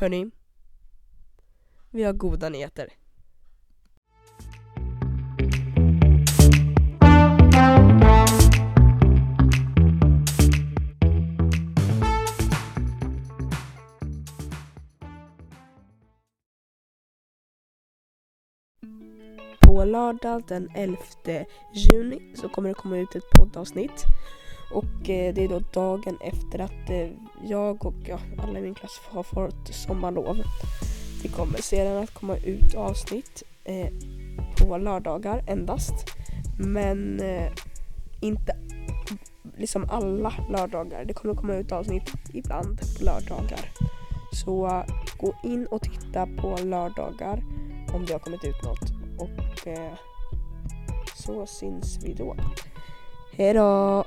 Hörni, vi har goda nyheter. På lördag den 11 juni så kommer det komma ut ett poddavsnitt. Och eh, det är då dagen efter att eh, jag och ja, alla i min klass har fått sommarlov. Det kommer sedan att komma ut avsnitt eh, på lördagar endast. Men eh, inte liksom alla lördagar. Det kommer komma ut avsnitt ibland på lördagar. Så eh, gå in och titta på lördagar om det har kommit ut något. Och så syns vi då. Hejdå!